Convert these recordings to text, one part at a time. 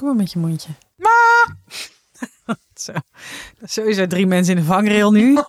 Kom maar met je mondje. Zo. Sowieso drie mensen in de vangrail nu.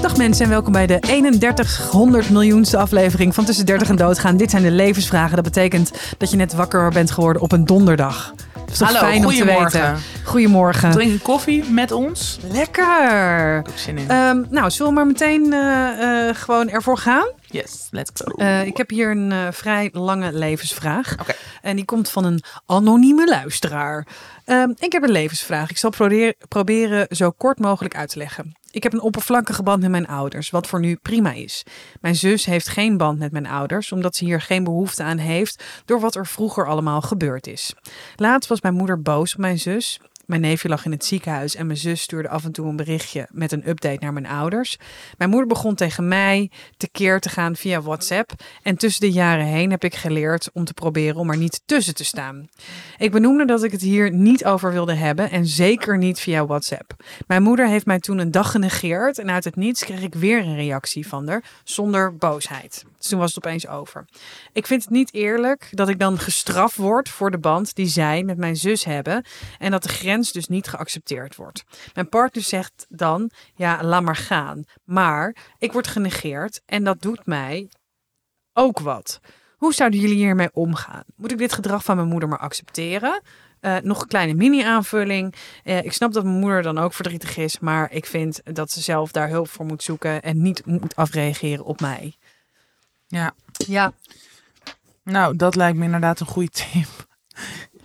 Dag mensen en welkom bij de 3100 miljoenste aflevering van Tussen 30 en Doodgaan. Dit zijn de levensvragen. Dat betekent dat je net wakker bent geworden op een donderdag. Dat is toch Hallo, fijn om te goedemorgen. weten. Goedemorgen. Drink een koffie met ons. Lekker. Ik zin in. Ehm, nou, zullen we maar meteen eh, eh, gewoon ervoor gaan? yes, let's go. Eh, ik heb hier een vrij lange levensvraag. Oké. En die komt van een anonieme luisteraar. Ehm, ik heb een levensvraag. Ik zal proberen zo kort mogelijk uit te leggen. Ik heb een oppervlakkige band met mijn ouders, wat voor nu prima is. Mijn zus heeft geen band met mijn ouders, omdat ze hier geen behoefte aan heeft door wat er vroeger allemaal gebeurd is. Laatst was mijn moeder boos op mijn zus. Mijn neefje lag in het ziekenhuis en mijn zus stuurde af en toe een berichtje met een update naar mijn ouders. Mijn moeder begon tegen mij tekeer te gaan via WhatsApp. En tussen de jaren heen heb ik geleerd om te proberen om er niet tussen te staan. Ik benoemde dat ik het hier niet over wilde hebben en zeker niet via WhatsApp. Mijn moeder heeft mij toen een dag genegeerd en uit het niets kreeg ik weer een reactie van haar zonder boosheid. Toen was het opeens over. Ik vind het niet eerlijk dat ik dan gestraft word voor de band die zij met mijn zus hebben en dat de grens dus niet geaccepteerd wordt. Mijn partner zegt dan, ja, laat maar gaan. Maar ik word genegeerd en dat doet mij ook wat. Hoe zouden jullie hiermee omgaan? Moet ik dit gedrag van mijn moeder maar accepteren? Eh, nog een kleine mini-aanvulling. Eh, ik snap dat mijn moeder dan ook verdrietig is, maar ik vind dat ze zelf daar hulp voor moet zoeken en niet moet afreageren op mij. Ja. Ja, Nou, dat lijkt me inderdaad een goede tip.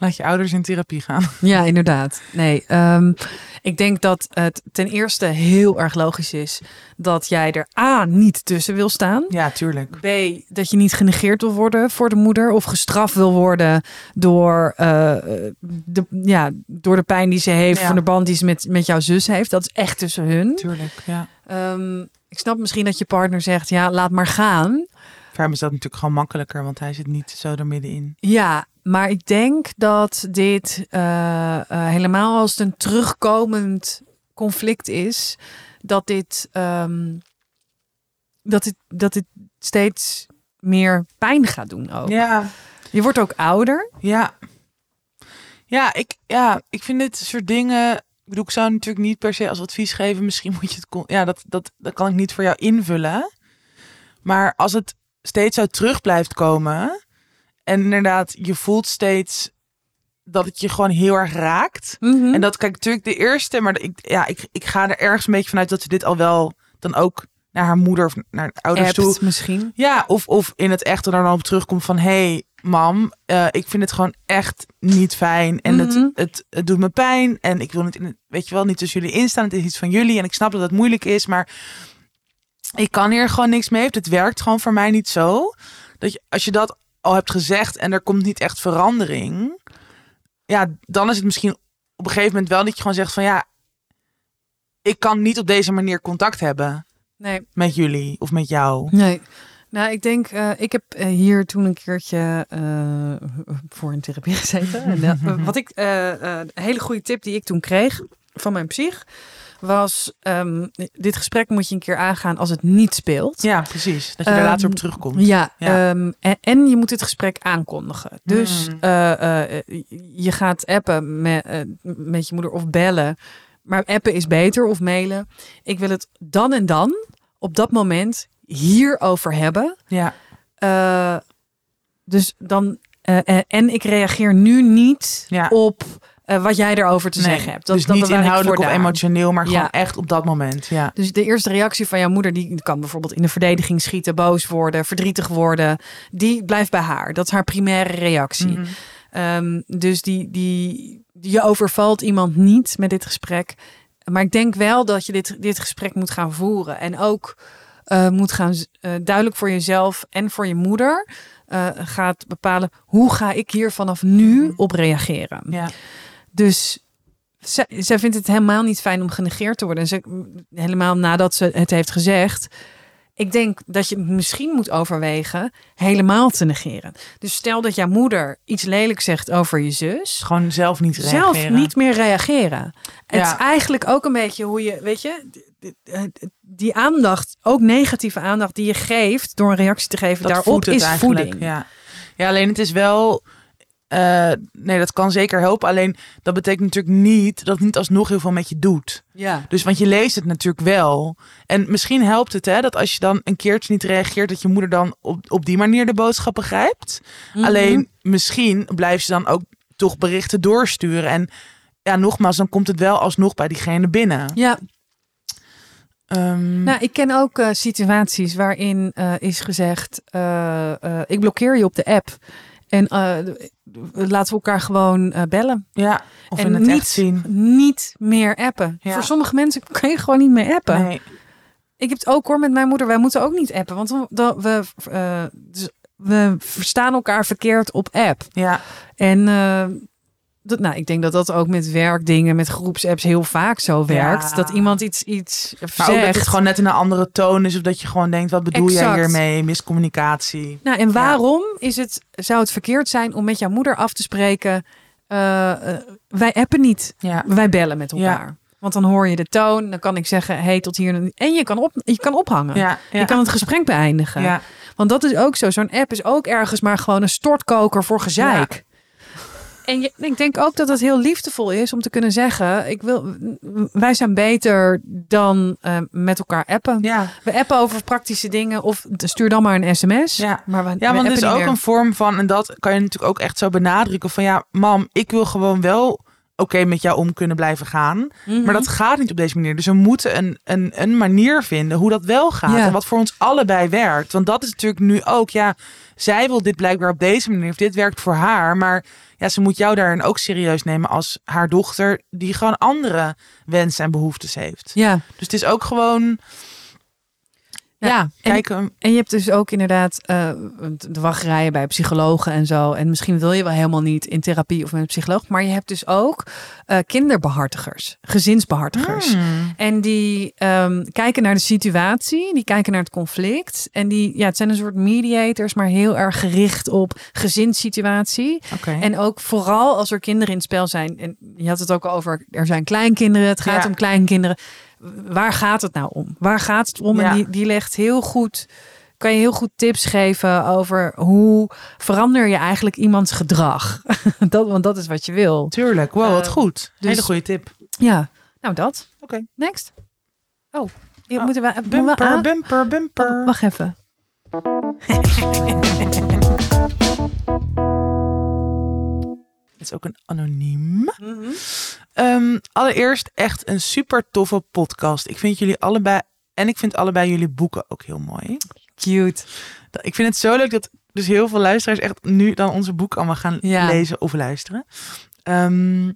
Laat je ouders in therapie gaan. Ja, inderdaad. Nee, ehm, ik denk dat het ten eerste heel erg logisch is dat jij er A niet tussen wil staan. Ja, tuurlijk. B, dat je niet genegeerd wil worden voor de moeder of gestraft wil worden door, eh, de, ja, door de pijn die ze heeft, Ja. voor de band die ze met, met jouw zus heeft. Dat is echt tussen hun. Tuurlijk, ja. Ehm, ik snap misschien dat je partner zegt, ja, laat maar gaan. Voor hem is dat natuurlijk gewoon makkelijker, want hij zit niet zo er middenin. Ja, maar ik denk dat dit eh, eh, helemaal als het een terugkomend conflict is, dat dit, ehm, dat dit, dat dit steeds meer pijn gaat doen ook. Ja, Je wordt ook ouder. ja. Ja, ik, ja, ik vind dit soort dingen... Ik bedoel, ik zou natuurlijk niet per se als advies geven. Misschien moet je het... Ja, dat, dat, dat kan ik niet voor jou invullen. Maar als het steeds zo terug blijft komen... En inderdaad, je voelt steeds dat het je gewoon heel erg raakt. Mhm. En dat, kijk, natuurlijk de eerste, maar ik, ja, ik, ik ga er ergens een beetje vanuit dat ze dit al wel dan ook naar haar moeder of naar de ouders toe. Appt misschien. Ja, of, of in het echt er dan op terugkomt van, hey, mam, eh, ik vind het gewoon echt niet fijn. En Mhm. het, het, het doet me pijn. En ik wil niet, in het, weet je wel, niet tussen jullie instaan. Het is iets van jullie. En ik snap dat het moeilijk is, maar ik kan hier gewoon niks mee. Het werkt gewoon voor mij niet zo. Dat je, als je dat al hebt gezegd en er komt niet echt verandering. Ja, dan is het misschien op een gegeven moment wel dat je gewoon zegt van ja, ik kan niet op deze manier contact hebben Nee. met jullie of met jou. Nee. Nou, ik denk, eh, ik heb eh, hier toen een keertje eh, voor een therapie gezeten. En, wat ik, een hele goede tip die ik toen kreeg van mijn psych, was ehm, dit gesprek moet je een keer aangaan als het niet speelt. Ja, precies. Dat je daar Ehm, later op terugkomt. Ja, Ja. ehm, en, en je moet het gesprek aankondigen. Dus Hmm. eh, eh, je gaat appen met, eh, met je moeder of bellen. Maar appen is beter of mailen. Ik wil het dan en dan, op dat moment, hierover hebben. Ja, dus dan, en ik reageer nu niet Ja. op eh, wat jij erover te Nee, zeggen hebt. Dat, dus dat niet inhoudelijk of emotioneel, maar gewoon Ja. echt op dat moment. Ja. Dus de eerste reactie van jouw moeder, die kan bijvoorbeeld in de verdediging schieten, boos worden, verdrietig worden. Die blijft bij haar. Dat is haar primaire reactie. Mhm. Ehm, dus die, die, je overvalt iemand niet met dit gesprek. Maar ik denk wel dat je dit, dit gesprek moet gaan voeren. En ook eh, moet gaan eh, duidelijk voor jezelf en voor je moeder eh, gaat bepalen hoe ga ik hier vanaf nu op reageren. Ja. Dus zij, zij vindt het helemaal niet fijn om genegeerd te worden. En ze, helemaal nadat ze het heeft gezegd. ik denk dat je misschien moet overwegen helemaal te negeren. Dus stel dat jouw moeder iets lelijk zegt over je zus. Gewoon zelf niet reageren. Zelf niet meer reageren. Het Ja. is eigenlijk ook een beetje hoe je, weet je, die- die- aandacht, ook negatieve aandacht die je geeft door een reactie te geven Dat daarop voedt het is eigenlijk, voeding. Ja. ja, alleen het is wel... eh, nee, dat kan zeker helpen. Alleen dat betekent natuurlijk niet dat het niet alsnog heel veel met je doet. Ja. Dus want je leest het natuurlijk wel. En misschien helpt het hè, dat als je dan een keertje niet reageert, dat je moeder dan op, op die manier de boodschap begrijpt. Mhm. Alleen misschien blijft ze dan ook toch berichten doorsturen. En ja, nogmaals, dan komt het wel alsnog bij diegene binnen. Ja, Ehm, nou, ik ken ook eh, situaties waarin eh, is gezegd: ik blokkeer je op de app. En laten we elkaar gewoon eh, bellen. ja, of en in het niet, echt zien. niet meer appen. Ja. Voor sommige mensen kan je gewoon niet meer appen. Nee. Ik heb het ook hoor met mijn moeder. Wij moeten ook niet appen. Want we, we, eh, dus we verstaan elkaar verkeerd op app. Ja, En eh, dat, nou, ik denk dat dat ook met werkdingen, met groepsapps heel vaak zo werkt. Ja. Dat iemand iets, iets maar ook dat zegt. het gewoon net in een andere toon is. Of dat je gewoon denkt, wat bedoel jij hiermee? Miscommunicatie. Nou, en waarom is het, zou het verkeerd zijn om met jouw moeder af te spreken? eh, eh, wij appen niet, Ja, wij bellen met elkaar. Want dan hoor je de toon, dan kan ik zeggen, hey, tot hier. En je kan, op, je kan ophangen. ja, ja. Je kan het gesprek beëindigen. ja. Want dat is ook zo. Zo'n app is ook ergens maar gewoon een stortkoker voor gezeik. En je, ik denk ook dat het heel liefdevol is om te kunnen zeggen: ik wil, wij zijn beter dan eh, met elkaar appen. ja. We appen over praktische dingen of stuur dan maar een sms. Ja. maar we, Ja, want het is ook meer. een vorm van, en dat kan je natuurlijk ook echt zo benadrukken van ja, mam, ik wil gewoon wel oké met jou om kunnen blijven gaan. Mhm. Maar dat gaat niet op deze manier. Dus we moeten een, een, een manier vinden hoe dat wel gaat. Ja. En wat voor ons allebei werkt. Want dat is natuurlijk nu ook, ja, zij wil dit blijkbaar op deze manier. Of dit werkt voor haar. Maar ja, ze moet jou daarin ook serieus nemen als haar dochter, die gewoon andere wensen en behoeftes heeft. Ja, Dus het is ook gewoon, ja, Ja, en- en je hebt dus ook inderdaad eh, de wachtrijen bij psychologen en zo. En misschien wil je wel helemaal niet in therapie of met een psycholoog. Maar je hebt dus ook eh, kinderbehartigers, gezinsbehartigers. Hmm. En die ehm, kijken naar de situatie, die kijken naar het conflict. En die, ja, het zijn een soort mediators, maar heel erg gericht op gezinssituatie. En ook vooral als er kinderen in het spel zijn. En je had het ook over, er zijn kleinkinderen, het gaat Ja. om kleinkinderen. Waar gaat het nou om? Waar gaat het om? Ja. En die, die legt heel goed, kan je heel goed tips geven over hoe verander je eigenlijk iemands gedrag. dat, want dat is wat je wil. Tuurlijk, wow, wat Eh, goed. dus- Hele goede tip. Ja, nou dat. Oké. Next. Oh, je Oh, moeten we, moeten we Bumper, bumper, bumper. Oh, wacht even. Het is ook een anoniem. Ehm, allereerst echt een super toffe podcast. Ik vind jullie allebei en ik vind allebei jullie boeken ook heel mooi. Cute. Ik vind het zo leuk dat dus heel veel luisteraars echt nu dan onze boeken allemaal gaan Ja. lezen of luisteren. Ehm,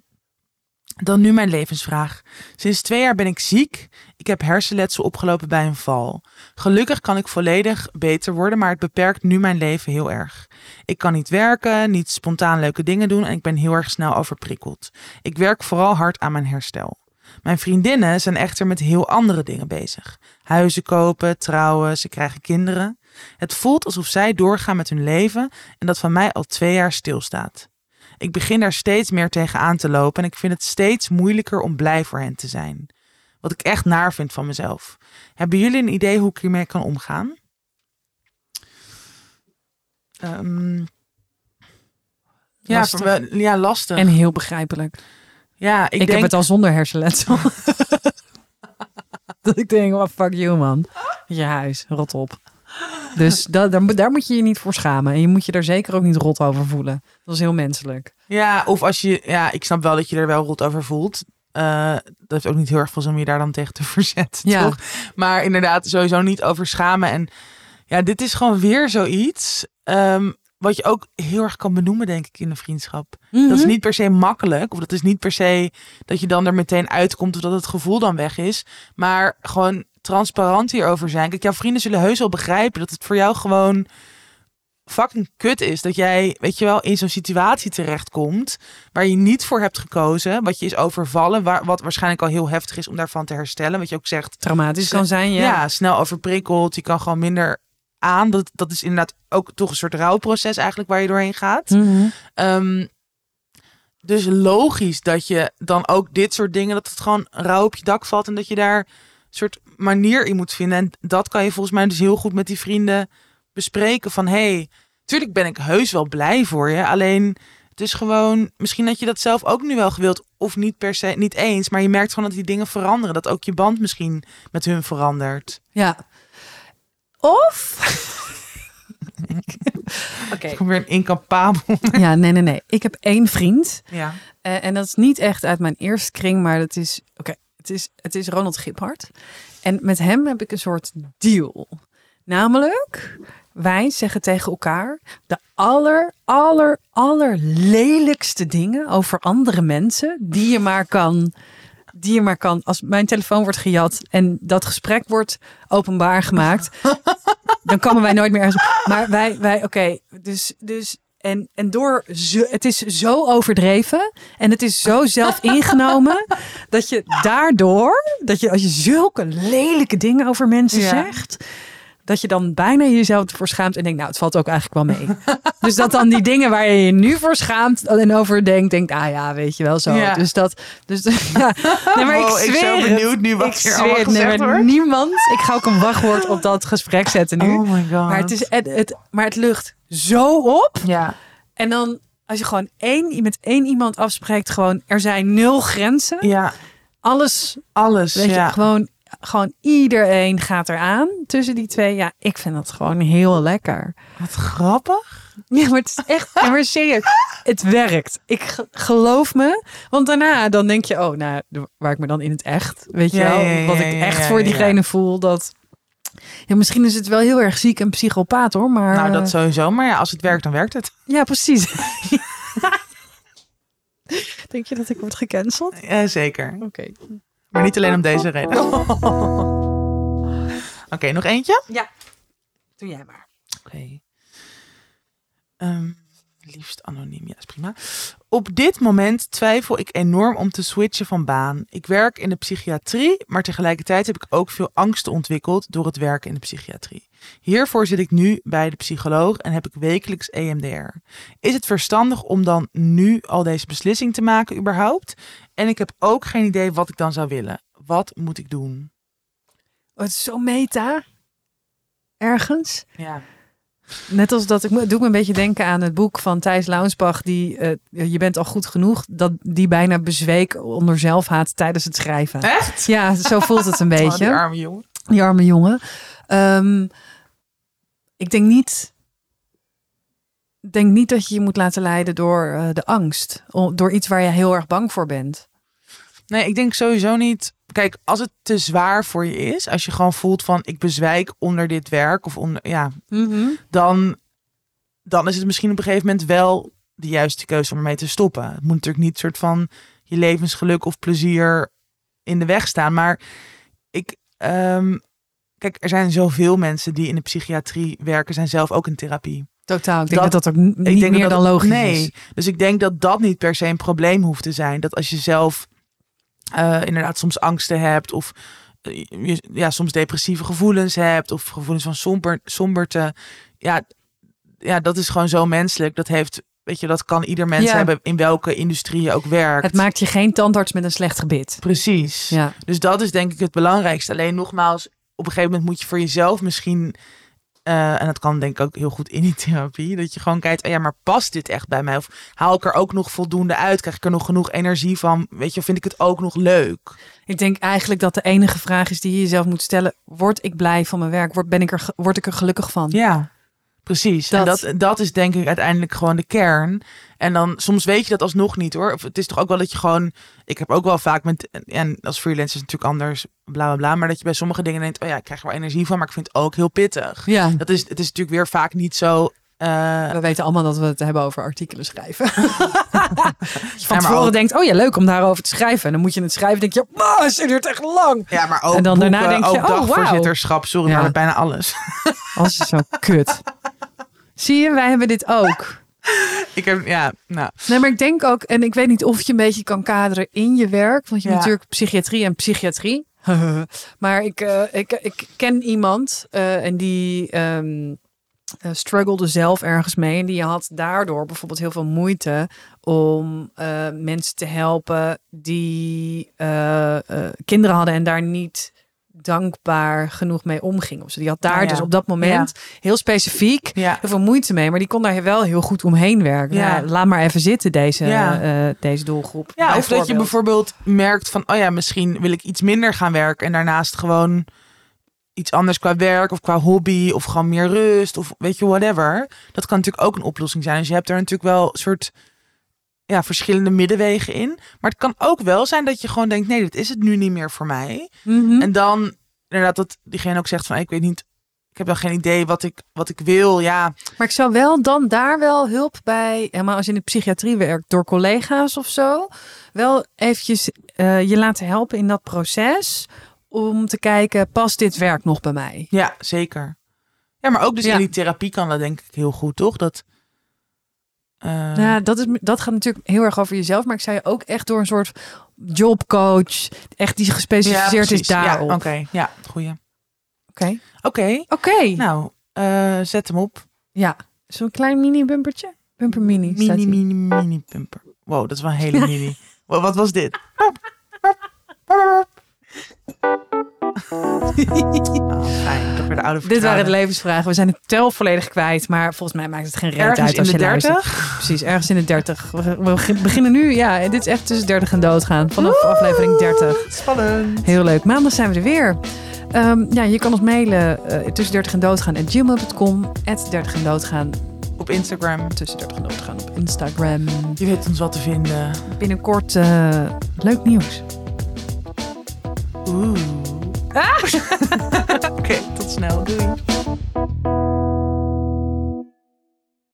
dan nu mijn levensvraag. Sinds twee jaar ben ik ziek. Ik heb hersenletsel opgelopen bij een val. Gelukkig kan ik volledig beter worden, maar het beperkt nu mijn leven heel erg. Ik kan niet werken, niet spontaan leuke dingen doen en ik ben heel erg snel overprikkeld. Ik werk vooral hard aan mijn herstel. Mijn vriendinnen zijn echter met heel andere dingen bezig. Huizen kopen, trouwen, ze krijgen kinderen. Het voelt alsof zij doorgaan met hun leven en dat van mij al twee jaar stilstaat. Ik begin daar steeds meer tegenaan te lopen en ik vind het steeds moeilijker om blij voor hen te zijn. Wat ik echt naar vind van mezelf. Hebben jullie een idee hoe ik hiermee kan omgaan? Ehm, ja, Lastig. wel- ja, lastig. En heel begrijpelijk. ja, ik, Ik, denk, heb het al zonder hersenletsel. dat ik denk, wat fuck you man. Je huis, rot op. Dus da, daar, daar moet je je niet voor schamen. En je moet je daar zeker ook niet rot over voelen. Dat is heel menselijk. Ja, of als je, ja, ik snap wel dat je er wel rot over voelt. Eh, dat heeft ook niet heel erg veel zin om je daar dan tegen te verzetten, Ja. toch? Maar inderdaad, sowieso niet over schamen. En ja, dit is gewoon weer zoiets ehm, wat je ook heel erg kan benoemen, denk ik, in een vriendschap. Dat is Mhm. niet per se makkelijk, of dat is niet per se dat je dan er meteen uitkomt of dat het gevoel dan weg is. Maar gewoon transparant hierover zijn. Kijk, jouw vrienden zullen heus wel begrijpen dat het voor jou gewoon fucking kut is dat jij, weet je wel, in zo'n situatie terechtkomt waar je niet voor hebt gekozen, wat je is overvallen, waar, wat waarschijnlijk al heel heftig is om daarvan te herstellen. Wat je ook zegt, Traumatisch kan zijn, ja. ja, snel overprikkeld, je kan gewoon minder aan. Dat, dat is inderdaad ook toch een soort rouwproces eigenlijk waar je doorheen gaat. Mhm. Ehm, dus logisch dat je dan ook dit soort dingen, dat het gewoon rauw op je dak valt en dat je daar een soort manier in moet vinden. En dat kan je volgens mij dus heel goed met die vrienden bespreken van, hey, tuurlijk ben ik heus wel blij voor je, alleen het is gewoon, misschien dat je dat zelf ook nu wel gewild of niet per se, niet eens, maar je merkt gewoon dat die dingen veranderen, dat ook je band misschien met hun verandert. Ja. Of... Oké. Ik kom weer een incapabel. Ja, nee, nee, nee. Ik heb één vriend. Ja. Eh, en dat is niet echt uit mijn eerste kring, maar dat is... Oké, het, is, het is Ronald Giphart. En met hem heb ik een soort deal. Namelijk, wij zeggen tegen elkaar de aller, aller, aller lelijkste dingen over andere mensen die je maar kan... Die je maar kan. Als mijn telefoon wordt gejat en dat gesprek wordt openbaar gemaakt, dan komen wij nooit meer ergens. Maar wij, wij oké, dus, dus en, en door, zo, het is zo overdreven en het is zo zelf ingenomen dat je daardoor, dat je als je zulke lelijke dingen over mensen Ja. zegt, dat je dan bijna jezelf ervoor schaamt en denkt, nou, het valt ook eigenlijk wel mee. dus dat dan die dingen waar je je nu voor schaamt en over denkt, denkt, ah ja, weet je wel zo. Ja. Dus dat, dus ja. Nee, maar Wow, ik ik ben zweer zo benieuwd nu wat ik hier zweer allemaal het, nee, gezegd wordt. Niemand, ik ga ook een wachtwoord op dat gesprek zetten nu. Oh my god. Maar het, is, het, het, maar het lucht zo op. Ja. En dan als je gewoon één, met één iemand afspreekt, gewoon er zijn nul grenzen. Ja, Alles, alles. weet ja. je, gewoon, gewoon iedereen gaat eraan tussen die twee. Ja, ik vind dat gewoon heel lekker. Wat grappig. Ja, maar het is echt, ja, maar serieus, het werkt. Ik ge- geloof me, want daarna dan denk je, oh, nou, waar ik me dan in het echt, weet je Ja, wel, ja, wat ik echt voor diegene voel, dat. Ja, misschien is het wel heel erg ziek en psychopaat hoor, maar. Nou, dat eh, sowieso. Maar ja, als het werkt, dan werkt het. Ja, precies. Denk je dat ik word gecanceld? Ja, zeker. Oké. Maar niet alleen om deze reden. Oké, nog eentje? Ja. Doe jij maar. Oké. Ehm, liefst anoniem, ja, is prima. Op dit moment twijfel ik enorm om te switchen van baan. Ik werk in de psychiatrie, maar tegelijkertijd heb ik ook veel angsten ontwikkeld door het werken in de psychiatrie. Hiervoor zit ik nu bij de psycholoog en heb ik wekelijks EMDR. Is het verstandig om dan nu al deze beslissing te maken überhaupt? En ik heb ook geen idee wat ik dan zou willen. Wat moet ik doen? Oh, het is zo meta. Ergens. Ja. Net als dat, ik me- doe me een beetje denken aan het boek van Thijs Launsbach, die eh, Je bent al goed genoeg, dat die bijna bezweek onder zelfhaat tijdens het schrijven. Echt? Ja, zo voelt het een Oh, die beetje. arme jongen. Die arme jongen. Ehm, ik denk niet. Denk niet dat je je moet laten leiden door eh, de angst. Door iets waar je heel erg bang voor bent. Nee, ik denk sowieso niet. Kijk, als het te zwaar voor je is, als je gewoon voelt van ik bezwijk onder dit werk of onder, ja, dan, dan is het misschien op een gegeven moment wel de juiste keuze om ermee te stoppen. Het moet natuurlijk niet soort van je levensgeluk of plezier in de weg staan. Maar ik, ehm, kijk, er zijn zoveel mensen die in de psychiatrie werken, zijn zelf ook in therapie. Totaal. Ik denk dat Dat- dat, ook niet denk meer dat dan logisch nee. is. Dus ik denk dat dat niet per se een probleem hoeft te zijn. Dat als je zelf eh, inderdaad soms angsten hebt of eh, ja, soms depressieve gevoelens hebt of gevoelens van somber, somberte. Ja, ja, dat is gewoon zo menselijk. Dat heeft, weet je, dat kan ieder mens Ja. hebben in welke industrie je ook werkt. Het maakt je geen tandarts met een slecht gebit. Precies. Ja. Dus dat is denk ik het belangrijkste. Alleen nogmaals, op een gegeven moment moet je voor jezelf misschien. Eh, en dat kan denk ik ook heel goed in die therapie. Dat je gewoon kijkt, oh ja, maar past dit echt bij mij? Of haal ik er ook nog voldoende uit? Krijg ik er nog genoeg energie van? Weet je, vind ik het ook nog leuk? Ik denk eigenlijk dat de enige vraag is die je jezelf moet stellen. Word ik blij van mijn werk? Word, ben ik er, word ik er gelukkig van? Ja, precies. En Dat- dat, dat is denk ik uiteindelijk gewoon de kern. En dan soms weet je dat alsnog niet hoor. Of het is toch ook wel dat je gewoon. Ik heb ook wel vaak met. En als freelancer is het natuurlijk anders. Bla bla bla. Maar dat je bij sommige dingen denkt. Oh ja, ik krijg er wel energie van. Maar ik vind het ook heel pittig. Ja. Dat is, het is natuurlijk weer vaak niet zo. eh, We weten allemaal dat we het hebben over artikelen schrijven. Dat je van tevoren ook- denkt, oh ja, leuk om daarover te schrijven. En dan moet je het schrijven denk je, oh, het duurt echt lang. ja, maar ook En dan daarna denk je, ook oh, wauw. dagvoorzitterschap. Sorry, Ja. maar bijna alles. Als is zo kut. Zie je, wij hebben dit ook. Ik heb, ja, nou. Nee, maar ik denk ook, en ik weet niet of je een beetje kan kaderen in je werk. Want je Ja. hebt natuurlijk psychiatrie en psychiatrie. maar ik, eh, ik, ik ken iemand eh, en die struggelde zelf ergens mee. En die had daardoor bijvoorbeeld heel veel moeite om mensen te helpen die kinderen hadden en daar niet dankbaar genoeg mee omgingen. of zo. Die had daar ja. dus op dat moment heel specifiek Ja, heel veel moeite mee, maar die kon daar wel heel goed omheen werken. Ja. Ja. laat maar even zitten, deze, eh, deze doelgroep. ja of dat je Bijvoorbeeld. merkt van, oh ja, misschien wil ik iets minder gaan werken en daarnaast gewoon iets anders qua werk of qua hobby of gewoon meer rust of weet je, whatever. Dat kan natuurlijk ook een oplossing zijn. Dus je hebt er natuurlijk wel een soort ja, verschillende middenwegen in. Maar het kan ook wel zijn dat je gewoon denkt, nee, dit is het nu niet meer voor mij. Mhm. En dan inderdaad dat diegene ook zegt van, ik weet niet, ik heb dan geen idee wat ik, wat ik wil. Ja, Maar ik zou wel dan daar wel hulp bij, helemaal als je in de psychiatrie werkt, door collega's of zo, wel eventjes eh, je laten helpen in dat proces om te kijken, past dit werk nog bij mij? ja, zeker. Ja, maar ook dus Ja. in die therapie kan dat denk ik heel goed, toch? Dat, eh, Ja, dat, is, dat gaat natuurlijk heel erg over jezelf, maar ik je ook echt door een soort jobcoach, echt die gespecialiseerd is precies. Ja, daarop. Oké, ja, goeie. Oké. Oké, Oké. nou, eh, zet hem op. Ja, zo'n klein mini-bumpertje. Bumper mini. staat Mini, mini, mini pumper. Wow, dat is wel een hele mini. Wa- Wat was dit? Oh, fijn, toch weer de oude Dit waren de levensvragen. We zijn het tel volledig kwijt, maar volgens mij maakt het geen reet Ergens uit in als de je luistert. 30? Precies, ergens in de 30. We, we beginnen nu, ja, dit is echt tussen 30 en doodgaan. Vanaf aflevering 30. Spannend. Heel leuk. Maandag zijn we er weer. Ehm, ja, je kan ons mailen eh, tussen 30 en doodgaan at gmail.com. At 30 en doodgaan. Op Instagram. Tussen 30 en doodgaan op Instagram. Je weet ons wat te vinden. Binnenkort eh, leuk nieuws. Oeh. Ah! Oké, tot snel. Doei.